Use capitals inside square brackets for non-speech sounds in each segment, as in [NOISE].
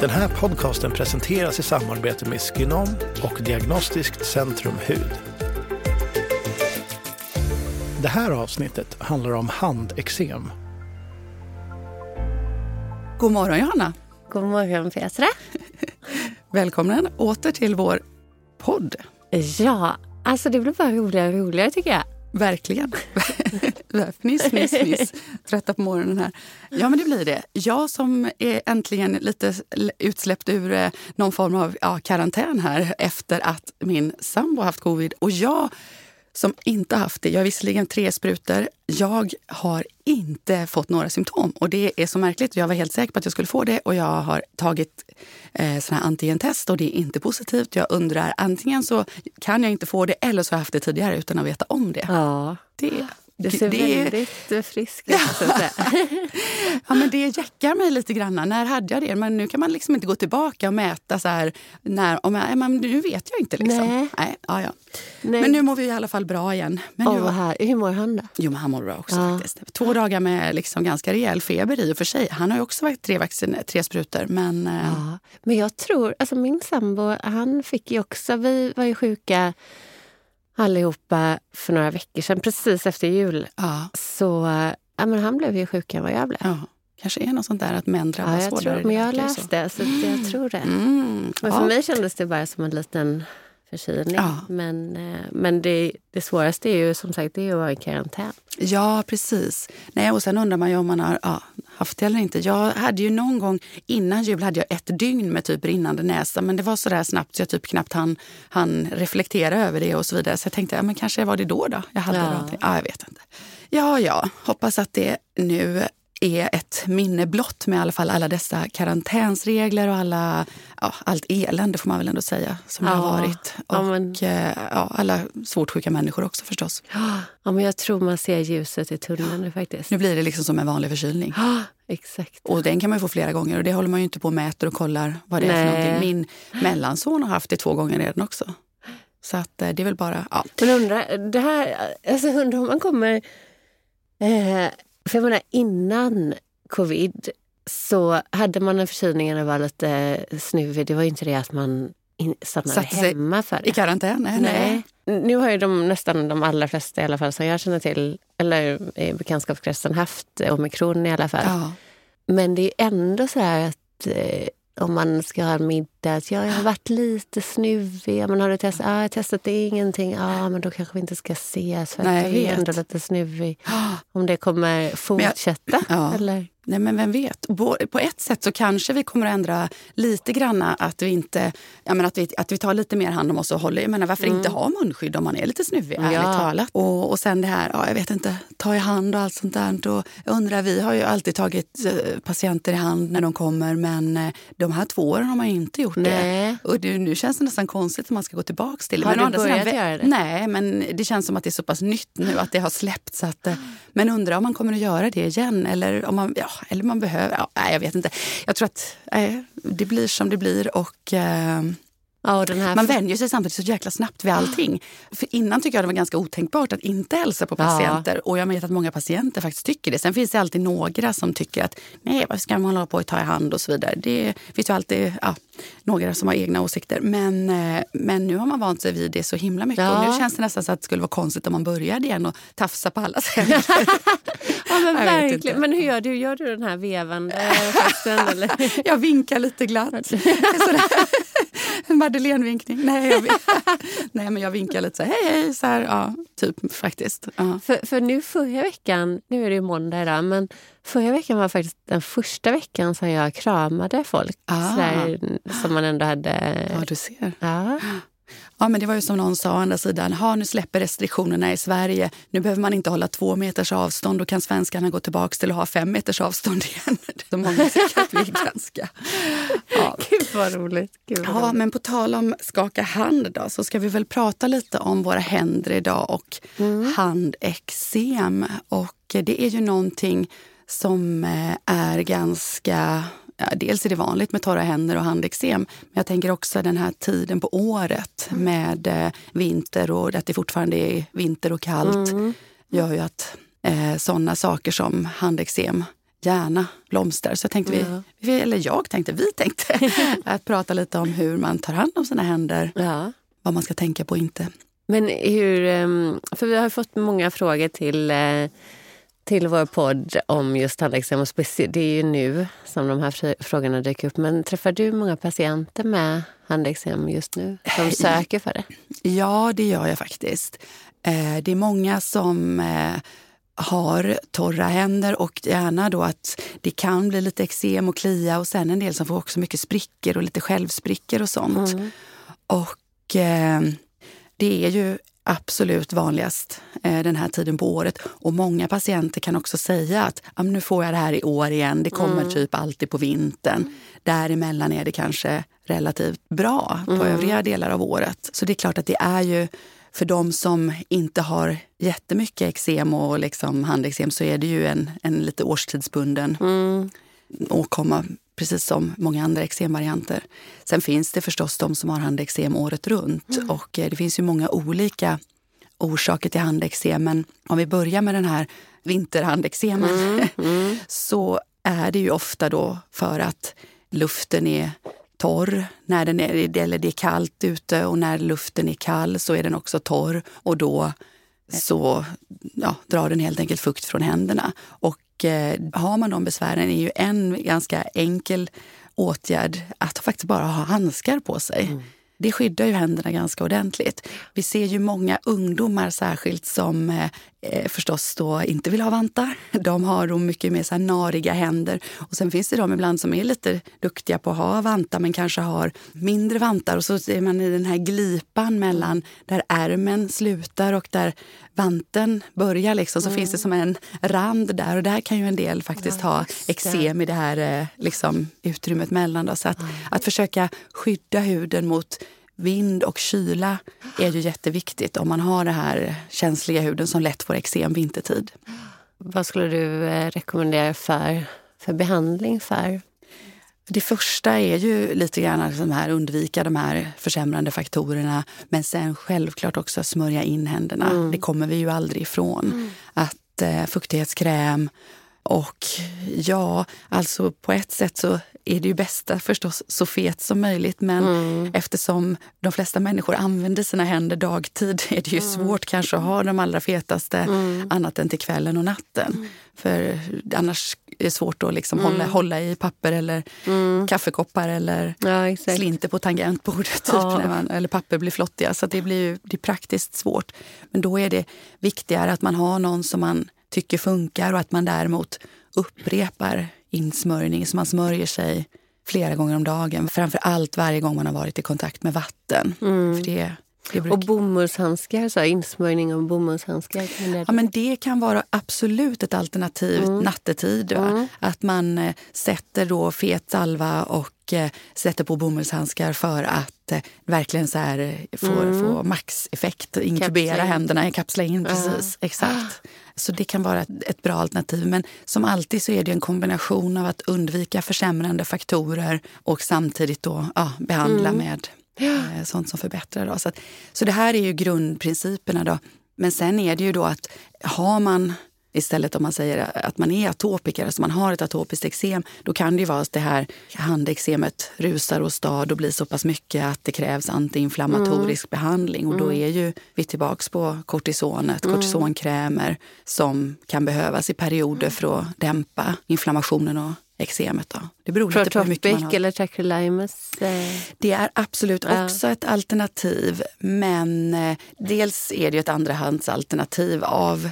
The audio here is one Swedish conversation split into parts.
Den här podcasten presenteras i samarbete med Skinom och Diagnostiskt Centrum Hud. Det här avsnittet handlar om handexem. God morgon Johanna! God morgon Petra! [LAUGHS] Välkommen åter till vår podd. Ja, alltså det blir bara roligare och roligare tycker jag. Verkligen. [LAUGHS] fniss, fniss, fniss. Trötta på morgonen här. Ja, men det blir det. Jag som är äntligen lite utsläppt ur eh, någon form av ja, karantän här efter att min sambo haft covid. Och jag som inte haft det. Jag har visserligen tre sprutor. Jag har inte fått några symptom. Och Det är så märkligt. Jag var helt säker på att jag skulle få det och jag har tagit eh, såna här antigentest och det är inte positivt. Jag undrar, antingen så kan jag inte få det eller så har jag haft det tidigare utan att veta om det. Ja. Det du ser det... väldigt frisk ut. [LAUGHS] ja, men det jäckar mig lite grann. När hade jag det? Men nu kan man liksom inte gå tillbaka och mäta så här. När, om jag, men nu vet jag inte. Liksom. Nej. Nej, ja, ja. Nej. Men nu mår vi i alla fall bra igen. Men oh, nu, här. Hur mår han då? Jo, men han mår bra också. Ja. faktiskt. Två dagar med liksom ganska rejäl feber i och för sig. Han har ju också varit tre, vaccin, tre sprutor. Men, eh, ja. men jag tror, alltså min sambo, han fick ju också, vi var ju sjuka allihopa för några veckor sedan, precis efter jul. Ja. Så ja, men han blev ju sjukare än vad jag blev. Ja. kanske är något sånt där att män drabbas ja, hårdare. Men jag har läst det, så jag tror det. Mm. Men för ja. mig kändes det bara som en liten förkylning. Ja. Men, eh, men det, det svåraste är ju som sagt det är att vara i karantän. Ja, precis. Nej, och sen undrar man ju om man har ja, haft det eller inte. Jag hade ju någon gång innan jul hade jag ett dygn med typ rinnande näsa. Men det var så där snabbt så jag typ knappt hann, hann reflektera över det och så vidare. Så jag tänkte, ja, men kanske var det då då jag hade ja. någonting. Ja, jag vet inte. Ja, ja, hoppas att det nu är ett minne blott med i alla fall alla dessa karantänsregler och alla, ja, allt elände får man väl ändå säga som ja. har varit. Och ja, men... Eh, ja, alla svårt sjuka människor också förstås. Ja, men jag tror man ser ljuset i tunneln nu faktiskt. Nu blir det liksom som en vanlig förkylning. Ja, exakt. Och den kan man få flera gånger och det håller man ju inte på och mäter och kollar vad det är för någonting. Min mellanson har haft det två gånger redan också. Så att eh, det är väl bara... Ja. Men undrar, det här, alltså undrar om man kommer... Eh, för jag menar, innan covid så hade man en förkylning och var lite snuvig. Det var ju inte det att man stannade Satt hemma för det. I karantän? Nej, nej. Nu har ju de, nästan de allra flesta i alla fall som jag känner till, eller i bekantskapskretsen, haft omikron i alla fall. Ja. Men det är ändå så här att eh, om man ska ha en middag. Att ja, jag har varit lite snuvig. Men har du testat? Ja, jag har testat. Det är ingenting. Ja, men då kanske vi inte ska ses. För Nej, jag är ändå lite snuvig. [GASPS] Om det kommer fortsätta. Jag, ja. eller? Nej, men vem vet? På ett sätt så kanske vi kommer att ändra lite grann att vi inte, jag menar, att, vi, att vi tar lite mer hand om oss och håller. Jag menar, varför mm. inte ha munskydd om man är lite snuvig, ja. ärligt talat. Och, och sen det här, ja, jag vet inte, ta i hand och allt sånt där. Och jag undrar, vi har ju alltid tagit eh, patienter i hand när de kommer, men eh, de här två åren har man inte gjort nej. det. Och det, nu känns det nästan konstigt att man ska gå tillbaka till det. Har men du börjat sidan, göra det? Nej, men det känns som att det är så pass nytt nu att det har släppt. Så att, men undrar om man kommer att göra det igen eller om man, ja, eller man behöver ja, nej, jag vet inte. Jag tror att nej, det blir som det blir. och... Eh, Ja, man vänjer sig samtidigt så jäkla snabbt vid allting. För innan tycker jag det var ganska otänkbart att inte hälsa på patienter. Ja. Och jag vet att många patienter faktiskt tycker det. Sen finns det alltid några som tycker att nej, vad ska man hålla på att ta i hand och så vidare. Det finns ju alltid ja, några som har egna åsikter. Men, eh, men nu har man vant sig vid det så himla mycket. Ja. Och nu känns det nästan så att det skulle vara konstigt om man började igen och tafsa på alla händer. [LAUGHS] ja, men verkligen. Men hur gör du? Gör du den här vevande gesten? [LAUGHS] Jag vinkar lite glatt. [LAUGHS] En Madeleine-vinkning. Nej, jag, [LAUGHS] Nej, men jag vinkar lite så här, hej, hej. Så här, ja, typ faktiskt. Ja. För, för nu förra veckan, nu är det ju måndag idag, men förra veckan var faktiskt den första veckan som jag kramade folk. Ah. Så där, som man ändå hade... Ja, du ser. Ja. Ja, men det var ju som någon sa å andra sidan. Ha, nu släpper restriktionerna i Sverige. Nu behöver man inte hålla två meters avstånd. Då kan svenskarna gå tillbaka till att ha fem meters avstånd igen. [LAUGHS] Så många tycker att vi är ganska... Ja. [LAUGHS] Gud vad roligt. Gud vad ja, roligt. men på tal om skaka hand då, så ska vi väl prata lite om våra händer idag och mm. handexem. Och det är ju någonting som eh, är ganska dels är det vanligt med torra händer och handexem, men jag tänker också den här tiden på året med eh, vinter och att det fortfarande är vinter och kallt mm. gör ju att eh, sådana saker som handexem gärna blomstrar. Så tänkte ja. vi, eller jag tänkte, vi tänkte [LAUGHS] att prata lite om hur man tar hand om sina händer. Ja. Vad man ska tänka på och inte. Men hur, ehm, för vi har fått många frågor till eh, till vår podd om just tandexem. Det är ju nu som de här frågorna dyker upp. Men träffar du många patienter med handexem just nu som söker för det? Ja, det gör jag faktiskt. Eh, det är många som eh, har torra händer och gärna då att det kan bli lite eksem och klia och sen en del som får också mycket sprickor och lite självsprickor och sånt. Mm. Och eh, det är ju absolut vanligast eh, den här tiden på året. Och många patienter kan också säga att nu får jag det här i år igen. Det kommer mm. typ alltid på vintern. Mm. Däremellan är det kanske relativt bra på mm. övriga delar av året. Så det är klart att det är ju för de som inte har jättemycket eksem och liksom handeksem så är det ju en, en lite årstidsbunden mm. åkomma precis som många andra eksemvarianter. Sen finns det förstås de som har handeksem året runt mm. och eh, det finns ju många olika orsaker till handeksem. Men om vi börjar med den här vinterhandeksemen mm. [LAUGHS] Mm. så är det ju ofta då för att luften är torr när den är, eller det är kallt ute och när luften är kall så är den också torr och då så ja, drar den helt enkelt fukt från händerna. Och Eh, har man de besvären är ju en ganska enkel åtgärd att faktiskt bara ha handskar på sig. Mm. Det skyddar ju händerna ganska ordentligt. Vi ser ju många ungdomar särskilt som eh, förstås då inte vill ha vantar. [LAUGHS] De har då mycket mer så nariga händer. Och sen finns det de ibland som är lite duktiga på att ha vantar men kanske har mindre vantar. Och så är man i den här glipan mellan där ärmen slutar och där vanten börjar. Liksom, så mm. finns det som en rand där. Och där kan ju en del faktiskt ha eksem i det här eh, liksom, utrymmet mellan. Då. Så att, mm. att försöka skydda huden mot vind och kyla är ju jätteviktigt om man har den här känsliga huden som lätt får eksem vintertid. Vad skulle du eh, rekommendera för, för behandling för? Det första är ju lite grann att här, undvika de här försämrande faktorerna men sen självklart också smörja in händerna. Mm. Det kommer vi ju aldrig ifrån. Mm. Att eh, fuktighetskräm och ja, alltså på ett sätt så är det ju bästa förstås så fet som möjligt men mm. eftersom de flesta människor använder sina händer dagtid [LAUGHS] är det ju mm. svårt kanske att ha de allra fetaste mm. annat än till kvällen och natten. Mm. För annars är det svårt att liksom hålla, mm. hålla i papper eller mm. kaffekoppar eller ja, slinter på tangentbordet typ, ja. man, eller papper blir flottiga. Så det blir ju det är praktiskt svårt. Men då är det viktigare att man har någon som man tycker funkar och att man däremot upprepar insmörjning så man smörjer sig flera gånger om dagen. Framför allt varje gång man har varit i kontakt med vatten. Mm. För det, brukar... Och bomullshandskar, så insmörjning av bomullshandskar? Det... Ja, men det kan vara absolut ett alternativ mm. nattetid. Mm. Att man eh, sätter då fet salva och eh, sätter på bomullshandskar för att eh, verkligen så här, eh, få, mm. få maxeffekt. Inkubera kapsla händerna, kapsla in. Precis, exakt. Så det kan vara ett, ett, bra alternativ. Men som alltid så är det en kombination av att undvika försämrande faktorer och samtidigt då ja, behandla mm. med eh, sånt som förbättrar. Då. Så, att, så det här är ju grundprinciperna. Då. Men sen är det ju då att har man Istället om man säger att man är atopiker, alltså man har ett atopiskt eksem, då kan det ju vara att det här handeksemet rusar och stad och blir så pass mycket att det krävs antiinflammatorisk mm. behandling. Och då mm. är ju vi tillbaks på kortisonet, mm. kortisonkrämer som kan behövas i perioder för att dämpa inflammationen och eksemet. Då. Det beror lite på hur mycket man har. eller Tacrolimus? Eh. Det är absolut ja. också ett alternativ. Men eh, dels är det ett andrahandsalternativ av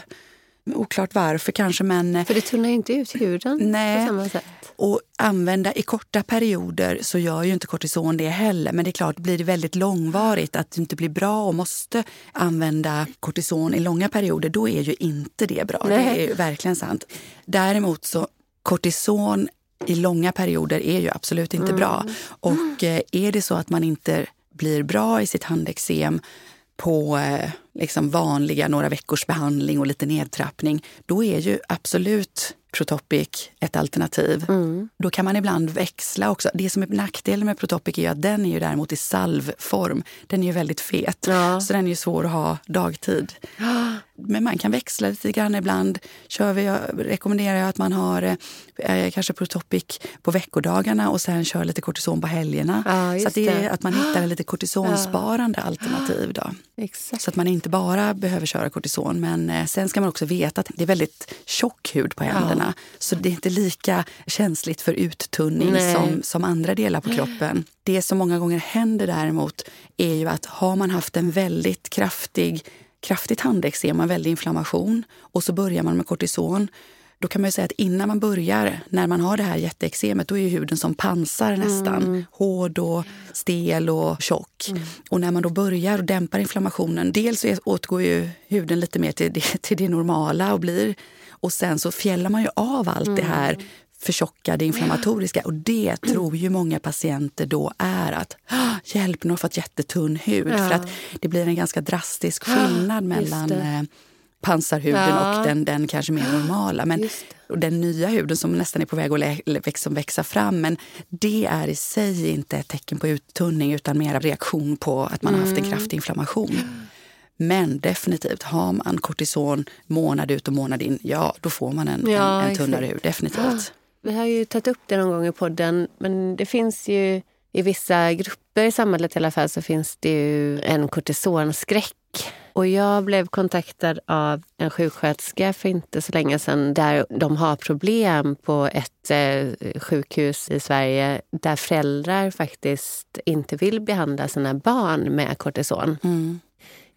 Oklart varför kanske, men... eh, För det tunnar ju inte ut huden Nej. på samma sätt. Och använda i korta perioder så gör ju inte kortison det heller. Men det är klart, blir det väldigt långvarigt, att det inte blir bra och måste använda kortison i långa perioder, då är ju inte det bra. Nej. Det är verkligen sant. Däremot så kortison i långa perioder är ju absolut inte bra. Och eh, är det så att man inte blir bra i sitt handeksem på eh, liksom vanliga några veckors behandling och lite nedtrappning, då är ju absolut Protopic ett alternativ. Då kan man ibland växla också. Det som är nackdelen med Protopic är att den är ju däremot i salvform. Den är ju väldigt fet, Ja. så den är ju svår att ha dagtid. Men man kan växla lite grann ibland. Kör vi, jag rekommenderar jag att man har eh, kanske Protopic på veckodagarna och sen kör lite kortison på helgerna. Ja, så att, det är, att man hittar lite [GASPS] kortisonsparande alternativ. Då. Exakt. Så att man inte bara behöver köra kortison. Men eh, sen ska man också veta att det är väldigt tjock hud på händerna. Så det är inte lika känsligt för uttunning Nej. som, som andra delar på kroppen. Det som många gånger händer däremot är ju att har man haft en väldigt kraftig kraftigt handeksem, en väldig inflammation och så börjar man med kortison då kan man ju säga att innan man börjar, när man har det här jätteeksemet, då är huden som pansar nästan. Hård och stel och tjock. Och när man då börjar och dämpar inflammationen, dels återgår ju huden lite mer till det, till det normala och blir och sen så fjällar man ju av allt det här förtjockade inflammatoriska. Och det tror ju många patienter då är att "Ah, hjälp, nu har jag fått jättetunn hud. För att det blir en ganska drastisk skillnad mellan eh, pansarhuden Ja. och den, den kanske mer normala. Men, och den nya huden som nästan är på väg att växa, växa fram. Men det är i sig inte ett tecken på uttunning utan mer reaktion på att man har haft en Mm. kraftig inflammation. Men definitivt, har man kortison månad ut och månad in, ja då får man en, Ja, en, en tunnare hud. Definitivt. Vi har ju tagit upp det någon gång i podden, men det finns ju i vissa grupper i samhället i alla fall så finns det ju en kortisonskräck. Och jag blev kontaktad av en sjuksköterska för inte så länge sedan där de har problem på ett eh, sjukhus i Sverige där föräldrar faktiskt inte vill behandla sina barn med kortison. Mm.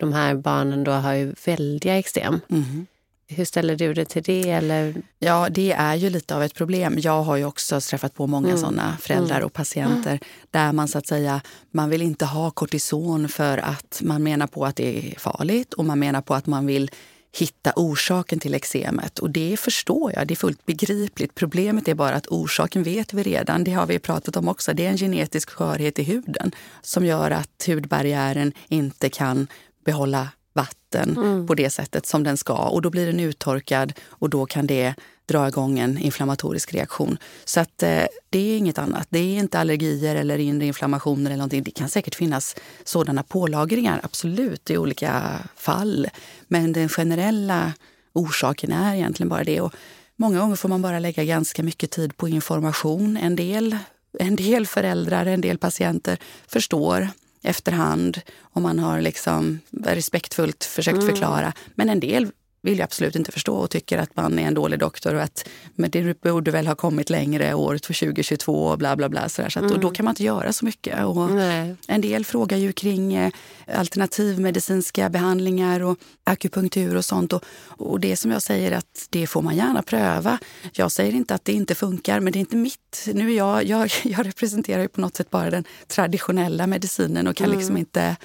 De här barnen då har ju väldiga eksem. Mhm. Hur ställer du dig till det? Eller? Ja, det är ju lite av ett problem. Jag har ju också träffat på många såna föräldrar och patienter där man så att säga, man vill inte ha kortison för att man menar på att det är farligt och man menar på att man vill hitta orsaken till eksemet. Och det förstår jag, det är fullt begripligt. Problemet är bara att orsaken vet vi redan, det har vi pratat om också. Det är en genetisk skörhet i huden som gör att hudbarriären inte kan behålla vatten på det sättet som den ska. Och då blir den uttorkad och då kan det dra igång en inflammatorisk reaktion. Så att eh, det är inget annat. Det är inte allergier eller inre inflammationer eller någonting. Det kan säkert finnas sådana pålagringar, absolut, i olika fall. Men den generella orsaken är egentligen bara det. Och många gånger får man bara lägga ganska mycket tid på information. En del, en del föräldrar, en del patienter förstår efterhand om man har liksom respektfullt försökt förklara. Men en del vill ju absolut inte förstå och tycker att man är en dålig doktor och att men det borde väl ha kommit längre året för 2022 och bla bla bla. Så, där. så att, och då kan man inte göra så mycket. Och Nej. en del frågar ju kring eh, alternativmedicinska behandlingar och akupunktur och sånt. Och, och det som jag säger att det får man gärna pröva. Jag säger inte att det inte funkar, men det är inte mitt. Nu är jag, jag, [LAUGHS] jag representerar ju på något sätt bara den traditionella medicinen och kan liksom inte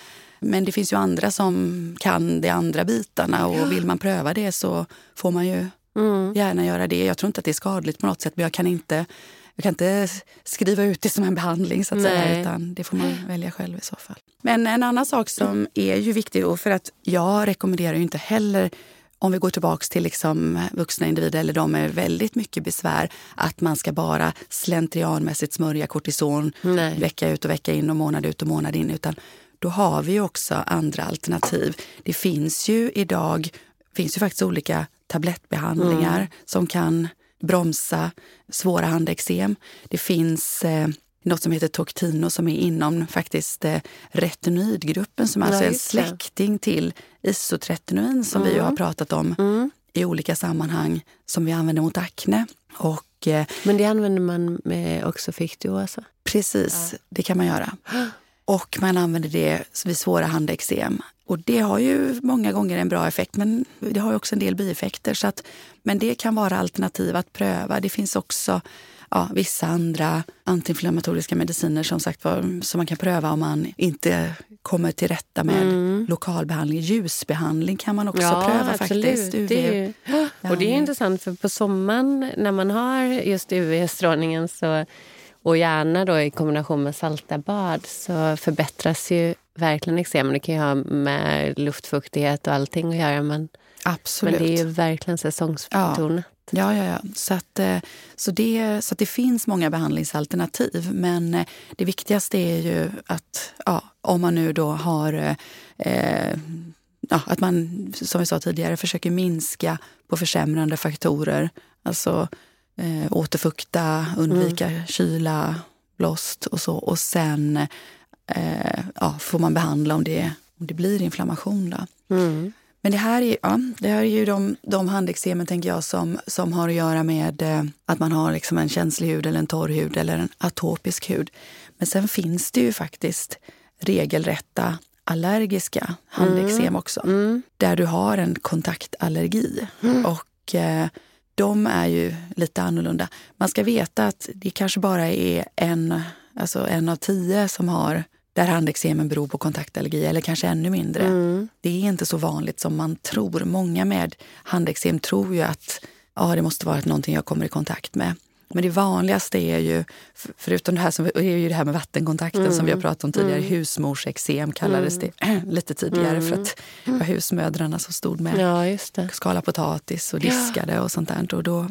men det finns ju andra som kan de andra bitarna och vill man pröva det så får man ju gärna göra det. Jag tror inte att det är skadligt på något sätt men jag kan inte, jag kan inte skriva ut det som en behandling så att säga Nej. utan det får man välja själv i så fall. Men en annan sak som är ju viktig och för att jag rekommenderar ju inte heller om vi går tillbaks till liksom vuxna individer eller de med väldigt mycket besvär att man ska bara slentrianmässigt smörja kortison Nej. vecka ut och vecka in och månad ut och månad in. Utan då har vi också andra alternativ. Det finns ju idag finns ju faktiskt olika tablettbehandlingar som kan bromsa svåra handeksem. Det finns eh, något som heter Toctino som är inom faktiskt eh, retinoidgruppen som Ja, alltså är en släkting till isotretinoin som vi ju har pratat om i olika sammanhang som vi använder mot akne. Och eh, Men det använder man med också för iktyos? Precis, det kan man göra. [GASPS] Och man använder det vid svåra handeksem. Och det har ju många gånger en bra effekt, men det har också en del bieffekter. Så att, men det kan vara alternativ att pröva. Det finns också ja, vissa andra antiinflammatoriska mediciner som sagt var, som man kan pröva om man inte kommer till rätta med mm. lokalbehandling. Ljusbehandling kan man också ja, pröva absolut. faktiskt. UV. Det är ju, och det är intressant för på sommaren när man har just UV-strålningen så och gärna då i kombination med salta bad så förbättras ju verkligen eksemen. Det kan ju ha med luftfuktighet och allting att göra men, Absolut. men det är ju verkligen säsongsbetonat. Ja, ja, ja. Så, att, eh, så, det, så det finns många behandlingsalternativ. Men eh, det viktigaste är ju att ja, om man nu då har eh, ja, att man, som vi sa tidigare, försöker minska på försämrande faktorer. Alltså eh, återfukta, undvika mm. kyla, blåst och så. Och sen eh, ja, får man behandla om det, om det blir inflammation. Då. Mm. Men det här är, ja, det här är ju de, de handeksemen tänker jag, som, som har att göra med eh, att man har liksom en känslig hud eller en torr hud eller en atopisk hud. Men sen finns det ju faktiskt regelrätta allergiska handeksem mm. också. Mm. Där du har en kontaktallergi. Mm. Och eh, de är ju lite annorlunda. Man ska veta att det kanske bara är en, alltså en av tio som har där handeksemen beror på kontaktallergi, eller kanske ännu mindre. Mm. Det är inte så vanligt som man tror. Många med handeksem tror ju att ja, det måste vara någonting jag kommer i kontakt med. Men det vanligaste är ju, förutom det här, som, är ju det här med vattenkontakten mm. som vi har pratat om tidigare, mm. husmorsexem kallades mm. det [CLEARS THROAT] lite tidigare för att det var husmödrarna som stod med ja, skala potatis och diskade ja. och sånt där. Och då,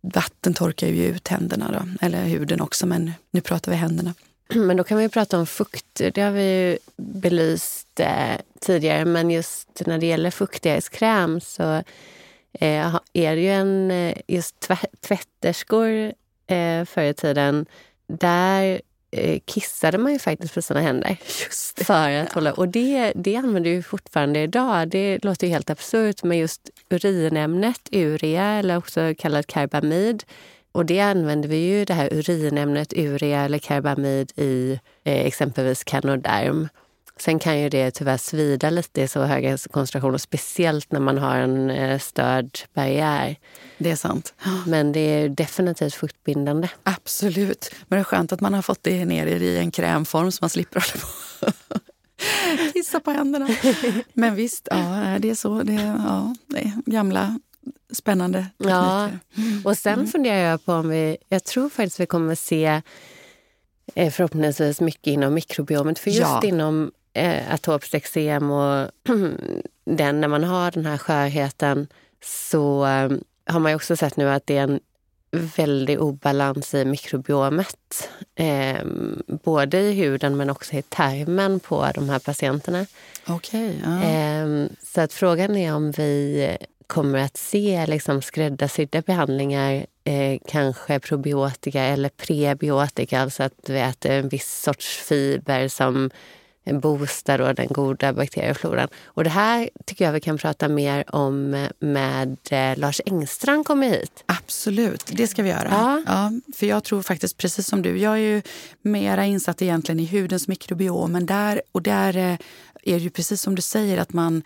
vatten torkar ju ut händerna, då, eller huden också, men nu pratar vi händerna. [CLEARS THROAT] Men då kan vi prata om fukt. Det har vi ju belyst eh, tidigare. Men just när det gäller fuktighetskräm så eh, är det ju en... Eh, just tvätterskor eh, förr i tiden, där eh, kissade man ju faktiskt på sina händer. Just det. För att hålla, och det, det använder vi fortfarande idag. Det låter ju helt absurt, men just urinämnet urea, eller också kallat karbamid, och det använder vi ju, det här urinämnet urea eller karbamid i eh, exempelvis Canoderm. Sen kan ju det tyvärr svida lite i så höga koncentrationer, speciellt när man har en eh, störd barriär. Det är sant. Men det är definitivt fuktbindande. Absolut. Men det är skönt att man har fått det ner i en krämform så man slipper hålla på [LAUGHS] kissa på händerna. Men visst, ja, det är så. Det är, ja, det är gamla spännande tekniker. Ja. Och sen mm. funderar jag på om vi... Jag tror faktiskt vi kommer se eh, förhoppningsvis mycket inom mikrobiomet. För just ja. inom eh, atopiskt eksem och [CLEARS THROAT] den, när man har den här skörheten så eh, har man också sett nu att det är en väldig obalans i mikrobiomet. Eh, både i huden men också i tarmen på de här patienterna. Okay, ja. eh, så att frågan är om vi kommer att se liksom skräddarsydda behandlingar, eh, kanske probiotika eller prebiotika, alltså att vi äter en viss sorts fiber som boostar då den goda bakteriefloran. Och det här tycker jag vi kan prata mer om med eh, Lars Engstrand kommer hit. Absolut, det ska vi göra. Ja. ja. för jag tror faktiskt precis som du, jag är ju mera insatt egentligen i hudens mikrobiom, men där, och där eh, är det ju precis som du säger att man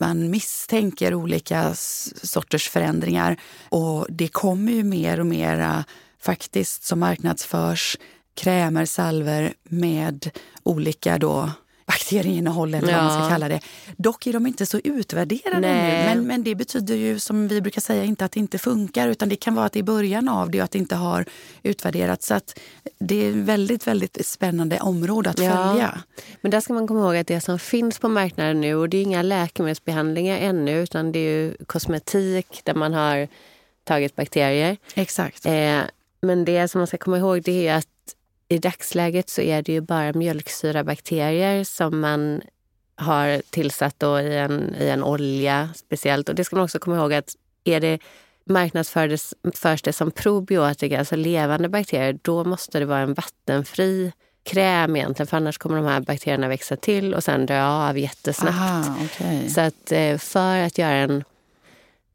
man misstänker olika sorters förändringar. Och det kommer ju mer och mer faktiskt som marknadsförs krämer, salver med olika då bakterieinnehåll eller ja. vad man ska kalla det. Dock är de inte så utvärderade ännu. Men, men det betyder ju som vi brukar säga inte att det inte funkar utan det kan vara att det är början av det och att det inte har utvärderats. Så att det är väldigt, väldigt spännande område att ja. följa. Men där ska man komma ihåg att det som finns på marknaden nu och det är inga läkemedelsbehandlingar ännu utan det är kosmetik där man har tagit bakterier. Exakt. Eh, men det som man ska komma ihåg det är att i dagsläget så är det ju bara mjölksyrabakterier som man har tillsatt då i, en, i en olja speciellt. Och det ska man också komma ihåg att är det marknadsförs det som probiotika, alltså levande bakterier, då måste det vara en vattenfri kräm egentligen, för annars kommer de här bakterierna växa till och sen dö av jättesnabbt. Aha, okay. Så att eh, för att göra en,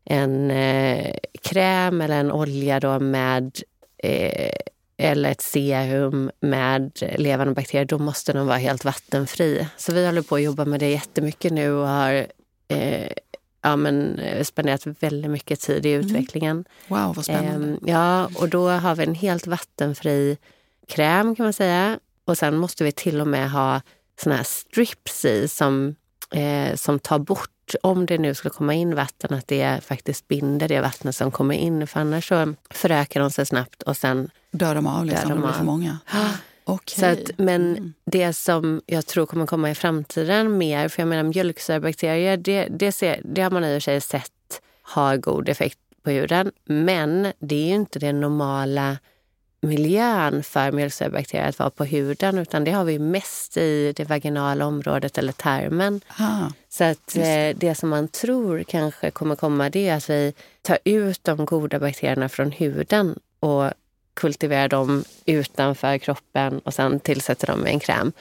en eh, kräm eller en olja då med eh, eller ett serum med levande bakterier, då måste den vara helt vattenfri. Så vi håller på att jobba med det jättemycket nu och har eh, ja, men, eh, spenderat väldigt mycket tid i utvecklingen. Mm. Wow, vad spännande. Eh, ja, och då har vi en helt vattenfri kräm kan man säga. Och sen måste vi till och med ha såna här strips i som, eh, som tar bort om det nu skulle komma in vatten, att det faktiskt binder det vattnet som kommer in. För annars så förökar de sig snabbt och sen dör de av liksom, dör de det blir för många. [GASPS] Okay. Så att, men mm. det som jag tror kommer komma i framtiden mer, för jag menar mjölksyrabakterier, det, det, ser, det har man i och för sig sett har god effekt på huden. Men det är ju inte den normala miljön för mjölksyrabakterier att vara på huden utan det har vi mest i det vaginala området eller tarmen. Ah, så att det. Eh, det som man tror kanske kommer komma det är att vi tar ut de goda bakterierna från huden och kultiverar dem utanför kroppen och sen tillsätter dem med en kräm.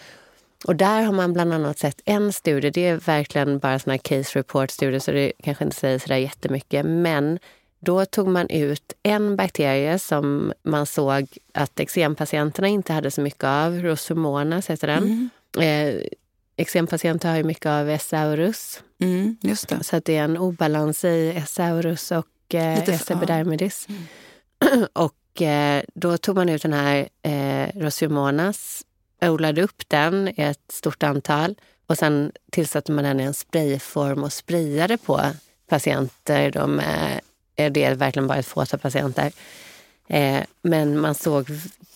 Och där har man bland annat sett en studie, det är verkligen bara såna case report-studier så det kanske inte säger sådär jättemycket, men då tog man ut en bakterie som man såg att eksempatienterna inte hade så mycket av, Rosomonas heter den. Mm. Eh, eksempatienter har ju mycket av Esaurus. Mm, just det. Så att det är en obalans i Esaurus och eh, Epidermidis. Mm. [CLEARS THROAT] och Eh, då tog man ut den här eh, Rosiomonas, odlade upp den i ett stort antal och sen tillsatte man den i en sprayform och sprayade på patienter. De är, det är verkligen bara ett fåtal patienter. Eh, men man såg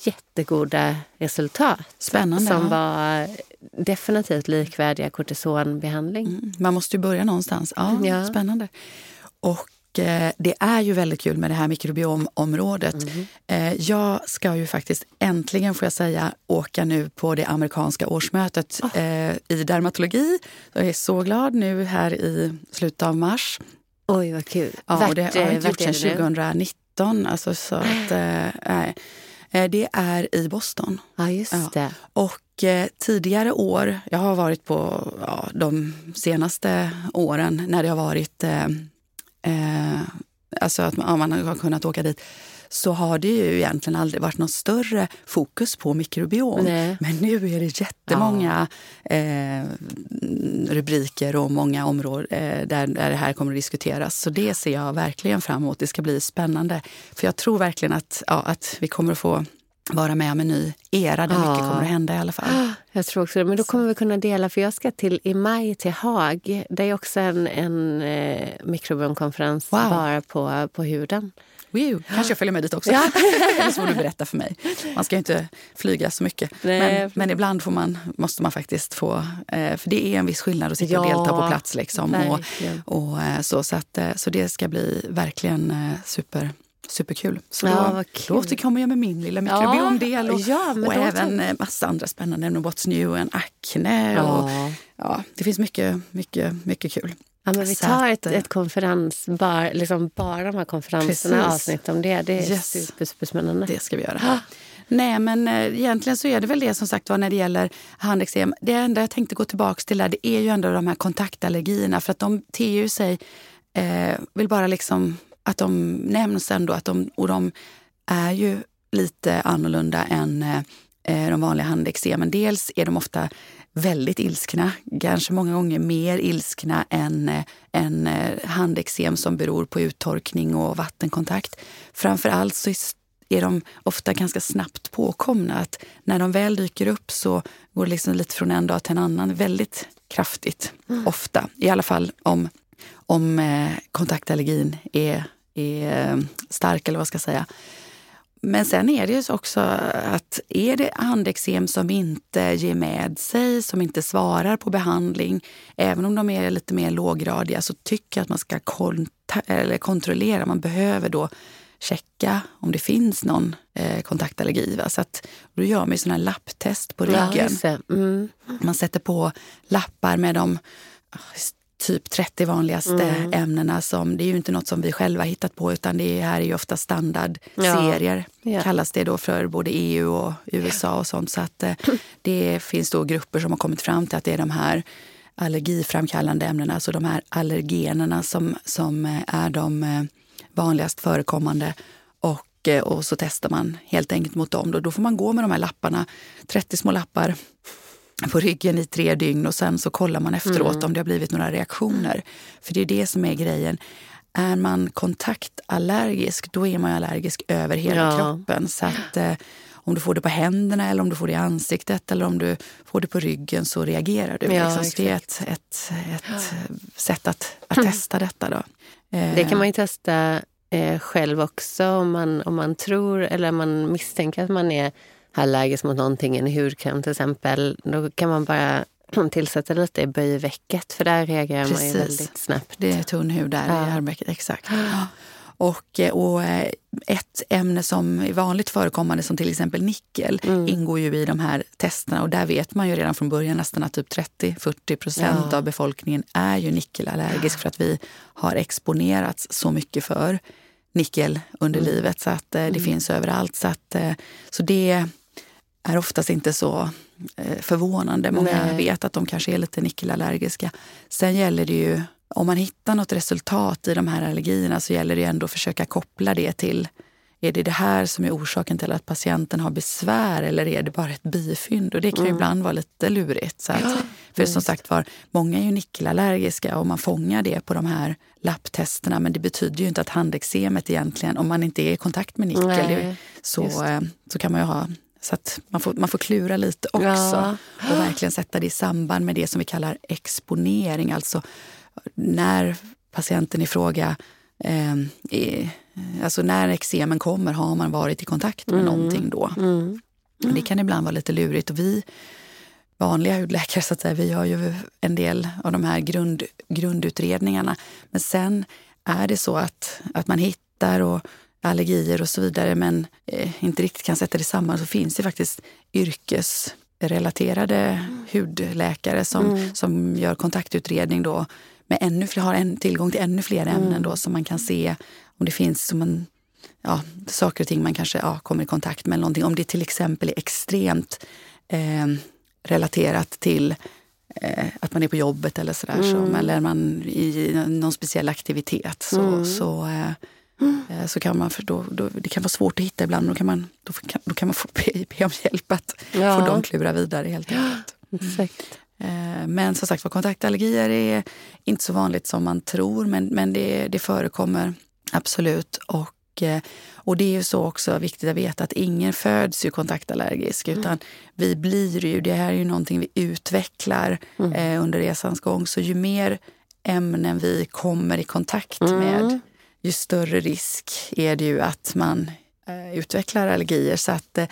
jättegoda resultat. Spännande. Som ja. var definitivt likvärdiga kortisonbehandling. Mm, man måste ju börja någonstans. Ja, ja. Spännande. Och Eh, det är ju väldigt kul med det här mikrobiomområdet. Mm. jag ska ju faktiskt äntligen, får jag säga, åka nu på det amerikanska årsmötet oh. i dermatologi. Jag är så glad nu här i slutet av mars. Oj, vad kul. Ja, och det har jag gjort sedan 2019. Alltså, så att, [GASPS] äh, det är i Boston. Ja, just ja. det. Och eh, tidigare år, jag har varit på ja, de senaste åren när det har varit eh, eh, alltså att man, man har kunnat åka dit så har det ju egentligen aldrig varit något större fokus på mikrobiom. Nej. Men nu är det jättemånga ja. eh, rubriker och många områden eh, där, där det här kommer att diskuteras. Så det ser jag verkligen fram emot. Det ska bli spännande. För jag tror verkligen att, ja, att vi kommer att få vara med om en ny era där ja. mycket kommer att hända i alla fall. [GASPS] Jag tror också det. Men då kommer vi kunna dela, för jag ska till i maj till Haag. Det är också en, en eh, mikrobiomkonferens wow. bara på, på huden. Wow. Kanske jag följer med dit också. Ja. [LAUGHS] Eller så får du berätta för mig. Man ska ju inte flyga så mycket. Men, men, ibland får man, måste man faktiskt få... Eh, för det är en viss skillnad att sitta ja. och delta på plats. Liksom, och, och, eh, så, så, att, eh, så det ska bli verkligen super superkul. Så ja, då, då återkommer jag med min lilla mikrobiomdel och, ja, och även en massa andra spännande ämnen. What's new and akne. Ja. Och, ja, det finns mycket, mycket, mycket kul. Ja, men vi tar ett, ett konferens, bara, liksom bara de här konferenserna, precis. avsnitt om det. Det är yes. super, superspännande. Det ska vi göra. Ah. Nej, men eh, egentligen så är det väl det som sagt var när det gäller handeksem. Det enda jag tänkte gå tillbaka till där, det är ju ändå de här kontaktallergierna för att de ter sig, eh, vill bara liksom att de nämns ändå. Att de, och de är ju lite annorlunda än eh, de vanliga handeksemen. Dels är de ofta väldigt ilskna, kanske många gånger mer ilskna än, eh, än eh, handeksem som beror på uttorkning och vattenkontakt. Framför allt så är de ofta ganska snabbt påkomna. Att när de väl dyker upp så går det liksom lite från en dag till en annan väldigt kraftigt. Mm. Ofta. I alla fall om om eh, kontaktallergin är, är stark eller vad ska jag säga. Men sen är det ju också att är det handeksem som inte ger med sig, som inte svarar på behandling, även om de är lite mer låggradiga, så tycker jag att man ska eller kontrollera. Man behöver då checka om det finns någon eh, kontaktallergi. Va? Så att, då gör man sådana här lapptest på ryggen. Ja, mm. Man sätter på lappar med de typ 30 vanligaste mm. ämnena. Som, det är ju inte något som vi själva hittat på utan det här är ju ofta standardserier. Ja. Ja. kallas det då för både EU och USA och sånt. Så att eh, [CLEARS THROAT] det finns då grupper som har kommit fram till att det är de här allergiframkallande ämnena, alltså de här allergenerna som, som eh, är de eh, vanligast förekommande. Och Och, och så testar man helt enkelt mot dem. Då, då får man gå med de här lapparna, 30 små lappar på ryggen i tre dygn och sen så kollar man efteråt mm. om det har blivit några reaktioner. För det är det som är grejen. Är man kontaktallergisk, då är man allergisk över hela ja. kroppen. Så att, eh, om du får det på händerna eller om du får det i ansiktet eller om du får det på ryggen så reagerar du. Ja, liksom. Så det är ett, ett, ett sätt att, att testa detta. Då. Det kan man ju testa eh, själv också om man, om man tror eller man misstänker att man är allergisk mot någonting, en hudkräm till exempel. Då kan man bara [CLEARS THROAT] tillsätta lite i böjvecket för där reagerar Precis. man ju väldigt snabbt. Det är tunn hud där ja. i armvecket, exakt. [GASPS] Och, eh, och eh, ett ämne som är vanligt förekommande som till exempel nickel mm. ingår ju i de här testerna och där vet man ju redan från början nästan att typ 30-40 procent ja. av befolkningen är ju nickelallergisk för att vi har exponerats så mycket för nickel under mm. livet så att eh, det mm. finns överallt. Så, att, så det är oftast inte så förvånande. Många Nej. vet att de kanske är lite nickelallergiska. Sen gäller det ju om man hittar något resultat i de här allergierna så gäller det ändå att försöka koppla det till är det det här som är orsaken till att patienten har besvär eller är det bara ett bifynd? Och det kan mm. ibland vara lite lurigt. Så att, för som sagt var, många är ju nickelallergiska och man fångar det på de här lapptesterna. Men det betyder ju inte att handeksemet egentligen, om man inte är i kontakt med nickel, Nej, så, eh, så kan man ju ha så att man får, man får klura lite också ja. och verkligen sätta det i samband med det som vi kallar exponering. Alltså när patienten i fråga eh, är, alltså när eksemen kommer har man varit i kontakt med mm. någonting då. Mm. Det kan ibland vara lite lurigt. Och vi vanliga hudläkare så att säga, vi har ju en del av de här grund, grundutredningarna. Men sen är det så att, att man hittar och allergier och så vidare men eh, inte riktigt kan sätta det samman så finns det faktiskt yrkesrelaterade mm. hudläkare som, mm. som gör kontaktutredning då med ännu fler, har en, tillgång till ännu fler ämnen mm. då som man kan se om det finns som en, ja, saker och ting man kanske ja, kommer i kontakt med. Någonting. Om det till exempel är extremt eh, relaterat till eh, att man är på jobbet eller sådär. Mm. Så, eller man i någon speciell aktivitet. Så, mm. så, eh, mm. så kan man, för då, då, det kan vara svårt att hitta ibland. Då kan man, då kan, då kan man få be, be om hjälp att ja. få dem klura vidare helt enkelt. [GASPS] Mm. Eh, men som sagt kontaktallergier är inte så vanligt som man tror, men, men det, det förekommer absolut. Och, eh, och det är ju så också viktigt att veta att ingen föds ju kontaktallergisk, mm. utan vi blir ju, det här är ju någonting vi utvecklar mm. eh, under resans gång. Så ju mer ämnen vi kommer i kontakt mm. med, ju större risk är det ju att man eh, utvecklar allergier. Så att, eh,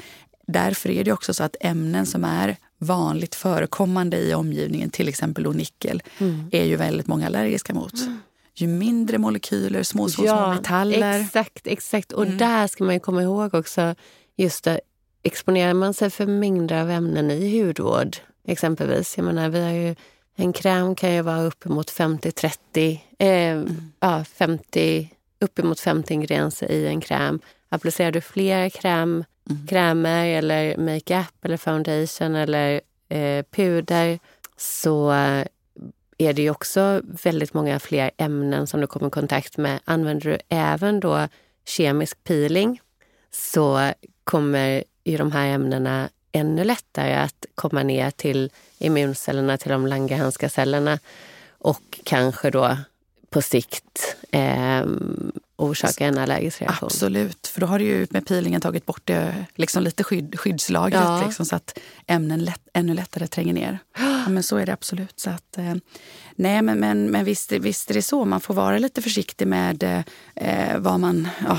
därför är det också så att ämnen som är vanligt förekommande i omgivningen, till exempel då nickel, mm. är ju väldigt många allergiska mot. Mm. Ju mindre molekyler, små, små, ja, små metaller. Exakt, exakt. Och mm. där ska man komma ihåg också, just det, exponerar man sig för mängder av ämnen i hudvård, exempelvis. Jag menar, vi har ju, en kräm kan ju vara uppemot 50-30, eh, mm. ja, 50, uppemot 50 ingredienser i en kräm. Applicerar du fler kräm mm. krämer eller makeup eller foundation eller eh, puder så är det ju också väldigt många fler ämnen som du kommer i kontakt med. Använder du även då kemisk peeling så kommer ju de här ämnena ännu lättare att komma ner till immuncellerna, till de Langerhanska cellerna och kanske då på sikt eh, orsaka en allergisk reaktion. Absolut, för då har du ju med peelingen tagit bort det, liksom lite skydd, skyddslagret ja. liksom, så att ämnen lätt, ännu lättare tränger ner. Ja, men så är det absolut. Så att, eh, nej, men, men, men visst, visst är det så. Man får vara lite försiktig med eh, vad man... Ja,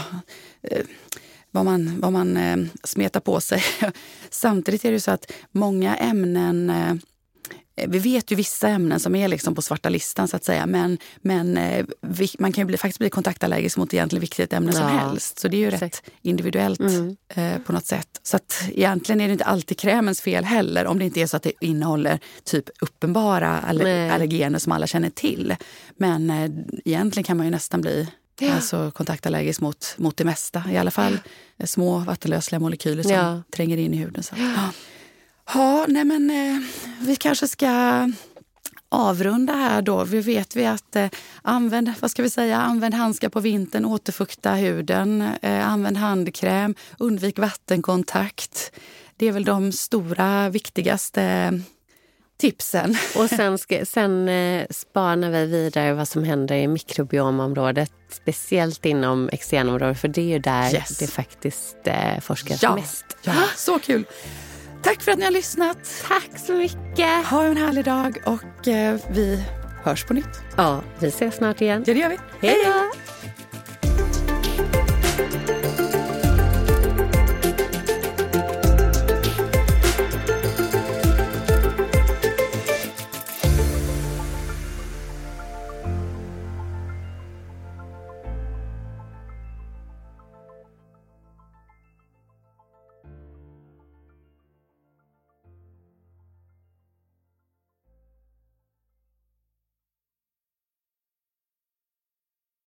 eh, vad man, vad man eh, smetar på sig. [LAUGHS] Samtidigt är det så att många ämnen eh, vi vet ju vissa ämnen som är liksom på svarta listan så att säga. Men, men eh, man kan ju bli, faktiskt bli kontaktallergisk mot egentligen vilket ämne ja. som helst. Så det är ju Exakt. rätt individuellt mm. eh, på något sätt. Så att egentligen är det inte alltid krämens fel heller om det inte är så att det innehåller typ uppenbara aller allergener som alla känner till. Men eh, egentligen kan man ju nästan bli Ja. Alltså kontaktallergisk mot, mot det mesta. I alla fall ja. små vattenlösliga molekyler som ja. tränger in i huden. Så. [GASPS] [GASPS] Ja. Ja, nej men eh, vi kanske ska avrunda här då. Vi vet vi att eh, använd, vad ska vi säga, använd handskar på vintern, återfukta huden, eh, använd handkräm, undvik vattenkontakt. Det är väl de stora, viktigaste tipsen. [LAUGHS] Och sen, ska, sen eh, spanar vi vidare vad som händer i mikrobiomområdet. Speciellt inom exenområdet, för det är ju där Yes. det faktiskt eh, forskas Ja. mest. Ja, så kul! Tack för att ni har lyssnat. Tack så mycket! Ha en härlig dag och eh, vi hörs på nytt. Ja, vi ses snart igen. Ja, det gör vi. Hej då!